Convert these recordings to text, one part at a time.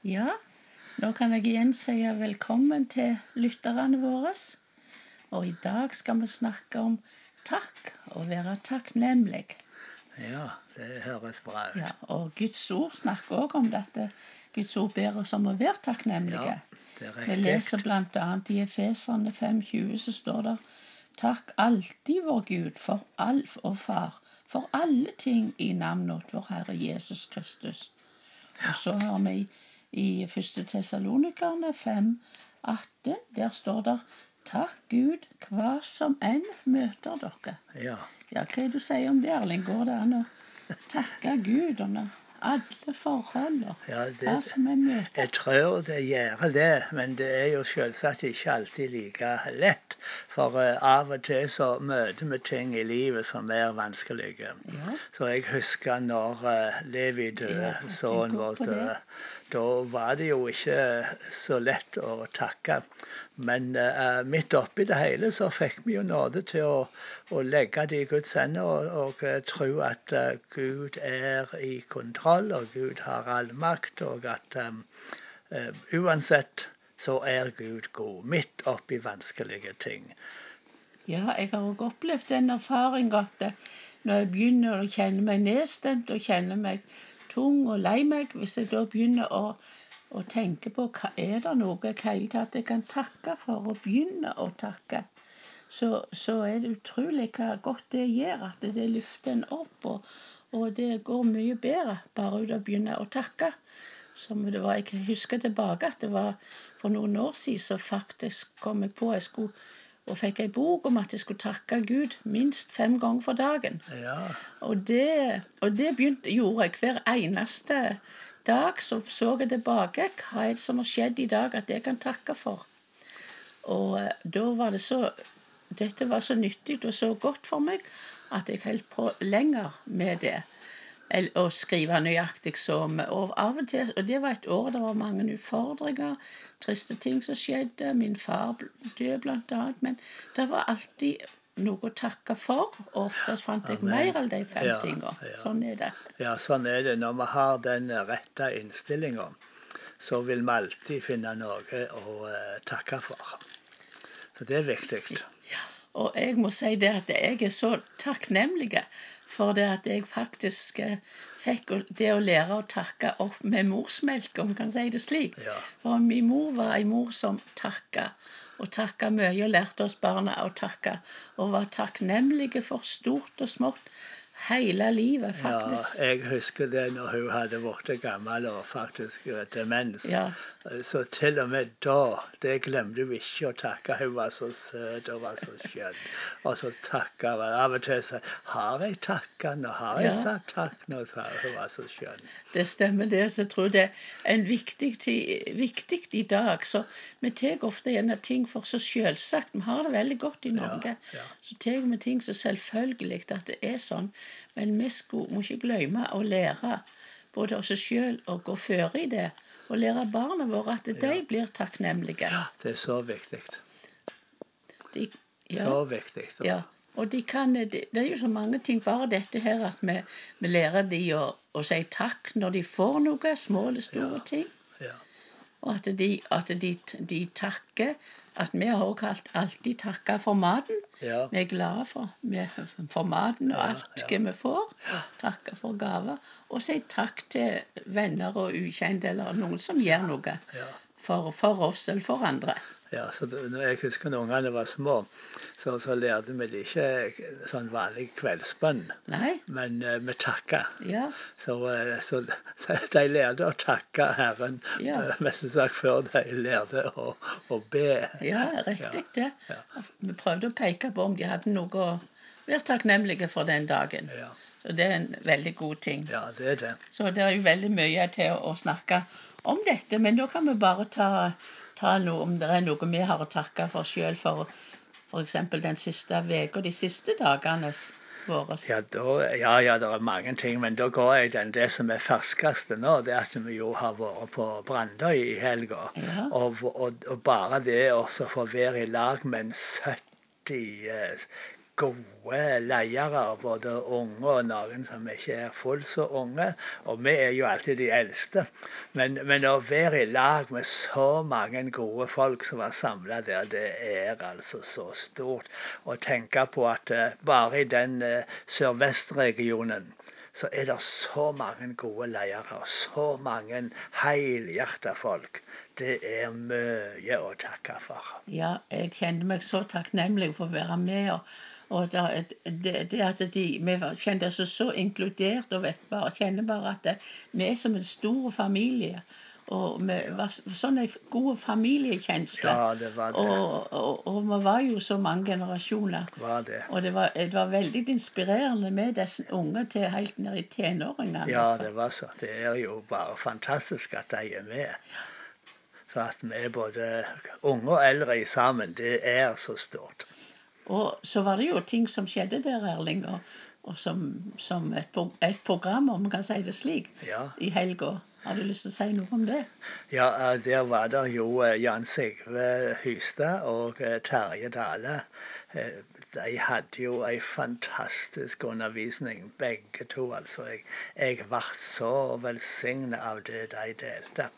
Ja, nå kan jeg igjen si velkommen til lytterne våre. Og i dag skal vi snakke om takk, å være takknemlig. Ja, det høres bra ut. Ja, og Guds ord snakker òg om dette. Guds ord ber oss om å være takknemlige. Ja, det er Vi leser bl.a. i Efeserne 5,20 så står det Takk alltid vår Gud for alf og Far for alle ting i navnet vår Herre Jesus Kristus. Og så har vi i 1. Tessalonikerne 18, der står det Takk Gud hva som enn møter dere. Ja, Ja, hva er det du sier om det, Erling? Går det an å takke Gud under alle forholdene. Ja, det, hva som er møtet. jeg tror det gjør det, men det er jo selvsagt ikke alltid like lett. For uh, av og til så møter vi ting i livet som er vanskelige. Ja. Så jeg husker når uh, Levi døde, Ja, sønnen vår døde. Da var det jo ikke så lett å takke. Men uh, midt oppi det hele så fikk vi jo nåde til å, å legge det i Guds hender og, og tro at Gud er i kontroll, og Gud har all makt, og at um, uansett så er Gud god. Midt oppi vanskelige ting. Ja, jeg har òg opplevd den erfaringen at eh, når jeg begynner å kjenne meg nedstemt og kjenne meg tung og lei meg, hvis jeg da begynner å, å tenke på hva er det noe jeg tatt jeg kan takke for, og begynne å takke, så, så er det utrolig hva godt det gjør, at det løfter en opp, og, og det går mye bedre bare å begynne å takke. Som det var, Jeg husker tilbake at det var for noen år siden så faktisk kom jeg på jeg skulle og fikk ei bok om at jeg skulle takke Gud minst fem ganger for dagen. Ja, Og det, og det begynte, gjorde jeg hver eneste dag. Så så jeg tilbake. Hva er det som har skjedd i dag at jeg kan takke for? Og eh, da var det så Dette var så nyttig og så godt for meg at jeg holdt på lenger med det. Å skrive nøyaktig som Og av og til Og det var et år det var mange utfordringer, triste ting som skjedde. Min far døde blant annet. Men det var alltid noe å takke for. Og oftest fant jeg Amen. mer av de fem Ja, tingene. ja. Sånn er det. ja, sånn er det. Når vi har den rette innstillinga, så vil vi alltid finne noe å eh, takke for. Så det er viktig. Og jeg må si det at jeg er så takknemlig for det at jeg faktisk eh, fikk det å lære å takke opp med morsmelk, om man kan si det slik. Ja. For min mor var ei mor som takka, og takka mye, og lærte oss barna å takke. Og var takknemlige for stort og smått hele livet, faktisk. Ja, jeg husker det når hun hadde blitt gammel og faktisk eh, demens. Ja. Så til og med da, det glemte vi ikke å takke. Hun var så søt og var så skjønn. Og så takka hun. Av og til sa har jeg takka nå? Har jeg Ja. sagt takk nå? sa hun. Hun var så skjønn. Det stemmer det. Så jeg tror det er en viktig, ti- viktig i dag. Så vi tar ofte gjerne ting for så selvsagt. Vi har det veldig godt i Norge. ja. Så tar vi ting så selvfølgelig at det er sånn. Men vi må ikke glemme å lære både oss sjøl og gå føre i det. Og lære barna våre at de Ja. blir takknemlige. Ja, Det er så viktig. De, Så viktig. viktig. ja. Og de kan, det, det er jo så mange ting. Bare dette her at vi, vi lærer de å, å si takk når de får noe. Små eller store Ja. ting. Ja. Og at de, at de, de takker. At vi har også alt- alltid takka for maten. Ja. Vi er glade for, for maten og alt ja. hva vi får. Takka for gaver. Og si takk til venner og ukjente eller noen som gjør noe Ja. for, for oss eller for andre. Ja, så når jeg husker når ungene var små, så, så lærte vi det ikke sånn vanlig kveldsbønn, Nei? men uh, vi takka. Ja. Så, uh, så de lærte å takke Herren Ja. uh, mest sagt før de lærte å, å be. Ja, riktig det. Ja. Vi prøvde å peke på om de hadde noe å være takknemlige for den dagen. Ja, Så det er en veldig god ting. ja det er det. Så det er jo veldig mye til å snakke om dette, men da kan vi bare ta, ta noe om det er noe vi har å takke for sjøl for f.eks. den siste uka, de siste dagene våre. Ja, da, ja, ja, det er mange ting, men da går jeg den det som er ferskeste nå, det er at vi jo har vært på Brandøy i helga. Ja. Og, og, og bare det å få være i lag med en 70 eh, gode ledere, både unge og noen som ikke er fullt så unge. Og vi er jo alltid de eldste. Men, men å være i lag med så mange gode folk som var samla der, det er altså så stort. Å tenke på at uh, bare i den uh, sørvestregionen så er det så mange gode ledere. Så mange helhjerta folk. Det er mye å takke for. Ja, jeg kjente meg så takknemlig for å være med. og, og det, det, at de, Vi kjente oss så inkludert og vet bare, kjenner bare at det, vi er som en stor familie. Og vi var sånn en god familiekjensle. Ja, det var det. Og, og, og, vi var jo så mange generasjoner. Var det. Og det var, det var veldig inspirerende med disse unge til helt ned i tenåringene. Ja, altså. det var så. Det er jo bare fantastisk at de er med. Så at vi er både unge og eldre sammen, det er så stort. Og så var det jo ting som skjedde der, Erling, og, og som, som et, et, program, om man kan si det slik, ja. i helga. Har du lyst til å si noe om det? Ja, der var det jo eh, Jan Sigve Hystad og eh, Terje Dale. Eh, de hadde jo ei fantastisk undervisning, begge to. altså. Jeg, jeg ble så velsignet av det de delte.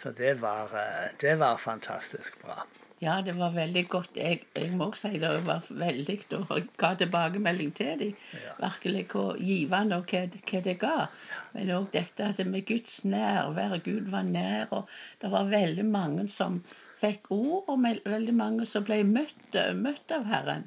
Så det var, det var fantastisk bra. Ja, det var veldig godt. Jeg, jeg må si det var veldig å ga tilbakemelding til dem. Ja. Virkelig hvor givende og hva, hva det ga. Men òg dette at med Guds nærvær, Gud var nær, og det var veldig mange som fikk ord, og veldig mange som ble møtt, møtt av Herren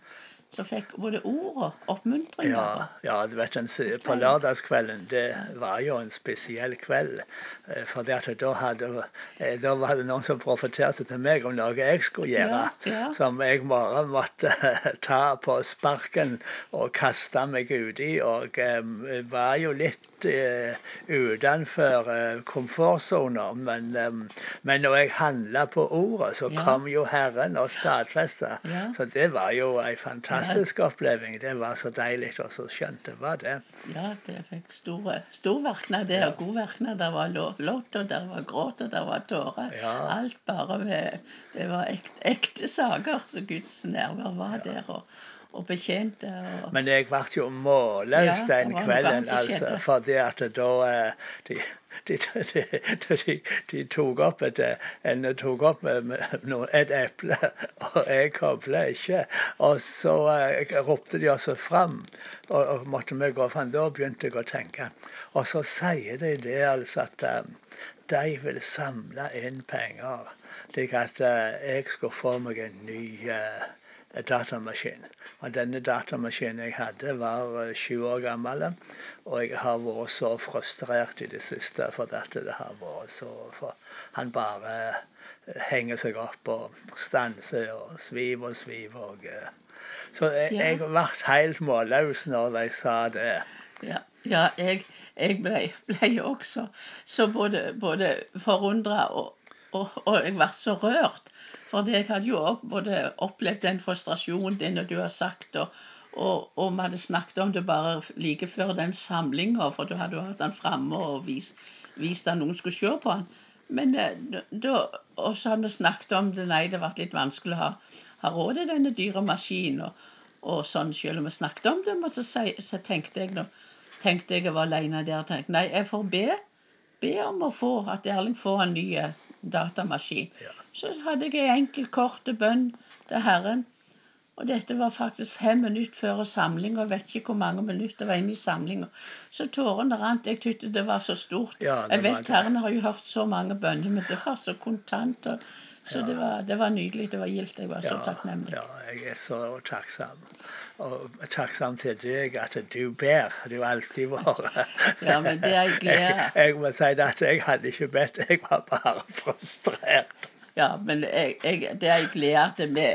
som fikk både ord og oppmuntring. Ja, ja, du vet, på lørdagskvelden det var jo en spesiell kveld. Eh, for da, hadde, eh, da var det noen som profeterte til meg om noe jeg skulle gjøre. Ja, ja. Som jeg bare måtte ta på sparken og kaste meg uti. Og var jo litt utenfor komfortsona. Men, men når jeg handla på ordet, så kom jo Herren og stadfesta. Så det var jo ei fantastisk fantastisk. Det var så deilig og så skjønt det var det. Ja, det fikk store, stor virkning. Det er og god virkning. Det var låt, og det var gråt, og det var tårer. Ja. Alt bare med Det var ekte, ekte saker. Så Guds nærvær var ja. der. og og betjente. Og... Men jeg ble jo målløs ja, den kvelden, altså. Fordi at da eh, de, de, de, de, tok opp et, en tok opp et eple, og jeg kobla ikke. Og så uh, ropte de oss fram, og, og måtte vi gå fram. Da begynte jeg å tenke. Og så sier de det altså at um, de vil samle inn penger, slik at jeg skulle få meg en ny uh, datamaskin. Og denne datamaskinen jeg hadde, var sju år gammel. Og jeg har vært så frustrert i det siste for at det har vært så han bare eh, henger seg opp og stanser og sviver og sviver. Og, eh. så jeg, ja. jeg ble helt målløs når de sa det. Ja, ja jeg, jeg ble, ble, også så både, både forundra og, og, og, jeg ble så rørt. For jeg hadde jo òg både opplevd den frustrasjonen din og du har sagt, og, og, og vi hadde snakket om det bare like før den samlinga, for du hadde jo hatt den framme og vist, vist at noen skulle se på den. Men eh, da, Og så hadde vi snakket om det, nei, det ble litt vanskelig å ha, ha råd til denne dyre maskinen. Og, og, sånn, selv om vi snakket om det, men så, så tenkte jeg tenkte jeg jeg var alene der. tenkte Nei, jeg får be, be om å få at Erling får en ny eh, datamaskin. Ja. Så hadde jeg ei enkel, kort bønn til Herren. Og dette var faktisk fem minutter før samlinga. Vet ikke hvor mange minutter det var inne i samlinga. Så tårene rant. Jeg syntes det var så stort. Ja, jeg vet Herren har jo hørt så mange bønner, men det var så kontant. Og, så det, var, det, var, nydelig. Det var gildt. Jeg var så takknemlig. Ja, jeg er så takksam. Og takksam til deg at du ber. Du har alltid vært. ja, men det er jeg glad jeg, jeg må si at jeg hadde ikke bedt. Jeg var bare frustrert. Ja, men jeg, jeg, det er jeg glad at vi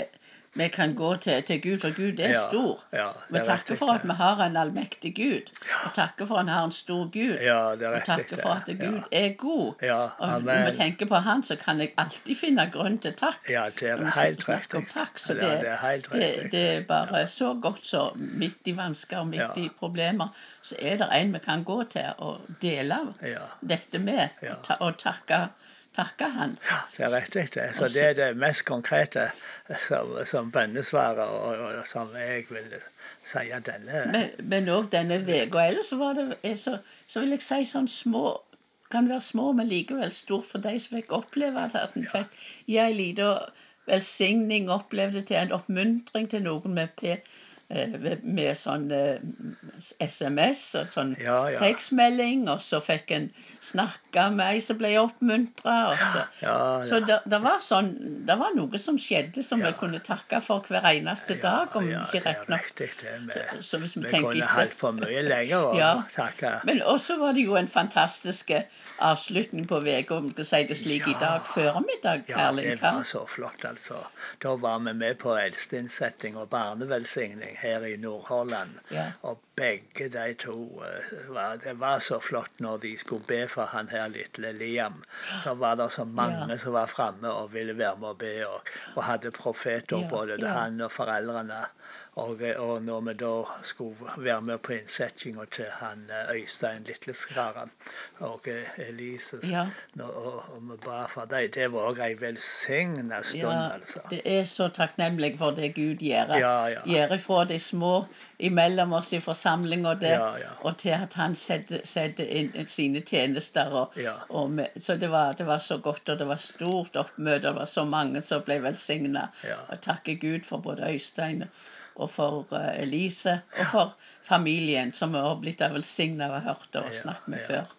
vi kan gå til, til, Gud, for Gud er ja, stor. Ja, vi takker for at vi har en allmektig Gud. Vi takker for at vi har en stor Gud. Ja, vi takker for at Gud er god. og når vi tenker på Han, så kan jeg alltid finne grunn til takk. Ja, det er helt riktig. Takk, så det, det, er det, det, er bare så godt så midt i vansker og midt i problemer, så er det en vi kan gå til og dele dette med, og, ta, og takke takke han. Ja, det er riktig. det. Så det er det mest konkrete som, som bønnesvaret, og, og, som jeg vil si denne Men òg denne uka ellers så var det så, så vil jeg si sånn små Kan være små, men likevel stort for de som fikk oppleve. At en fikk gi en liten velsigning, opplevde til en oppmuntring til noen med P med sånn SMS og sånn Ja, ja. tekstmelding, og så fikk en snakke med ei som ble oppmuntra. Så, Ja, så det, det var sånn Det var noe som skjedde som vi kunne takke for hver eneste dag, om vi ikke. Vi, Så hvis vi vi tenker kunne holdt på mye lenger og Ja. takke. Men også var det jo en fantastisk avslutning på uka, om du sier si det slik, i dag formiddag. Ja, det var så flott, altså. Da var vi med på eldsteinnsetting og barnevelsigning her i Nordhordland. Ja. Og begge de to eh, var, Det var så flott når de skulle be for han her lille Liam. Så var det så mange Ja. som var framme og ville være med og be, og, og hadde profeter Ja, både han og foreldrene. Og, og når vi da skulle være med på innsettinga til han eh, Øystein Litleskara og eh, Elise Ja. Og, og vi ba for dem, det var òg ei velsigna stund, Ja, altså. det er så takknemlig for det Gud gjør. Ja, ja. Gjør ifra de små imellom oss i forsamlinga der, Ja, og til at han setter, setter inn sine tjenester. Og, og med, så det var, det var så godt, og det var stort oppmøte. Det var så mange som ble velsigna. Og takke Gud for både Øystein og for eh, Elise, og for familien, som vi har blitt velsigna og hørt og snakket med før.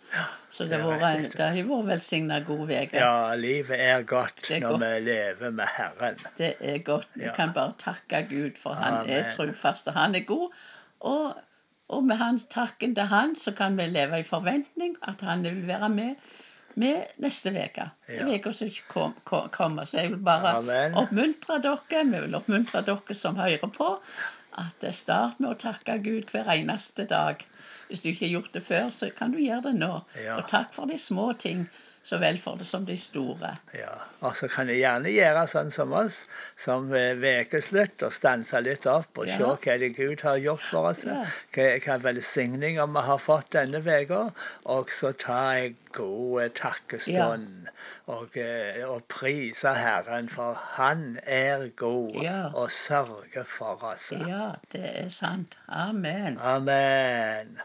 Så det, er har vært en- velsigna god uke. Ja, livet er godt er når godt. vi lever med Herren. Det er godt. Vi Ja. kan bare takke Gud, for han er Amen. trufast, og han er god. Og, og med hans takken til han, så kan vi leve i forventning at han vil være med, med neste uke. Ja. Uka som kom, kom, kommer. Så jeg vil bare Amen. oppmuntre dere, vi vil oppmuntre dere som hører på, at start med å takke Gud hver eneste dag. Hvis du ikke har gjort det før, så kan du gjøre det nå. Ja. Og takk for de små ting, så vel for det som de store. Ja, Og så kan jeg gjerne gjøre sånn som oss, som vekeslutt, ukeslutt, og stanse litt opp og Ja. se hva det Gud har gjort for oss. Ja. Hva, hva velsigninger vi har fått denne uka. Og så ta en god takkestund. Og, eh, og prise Herren, for Han er god Ja. og sørger for oss. Ja, det er sant. Amen. Amen.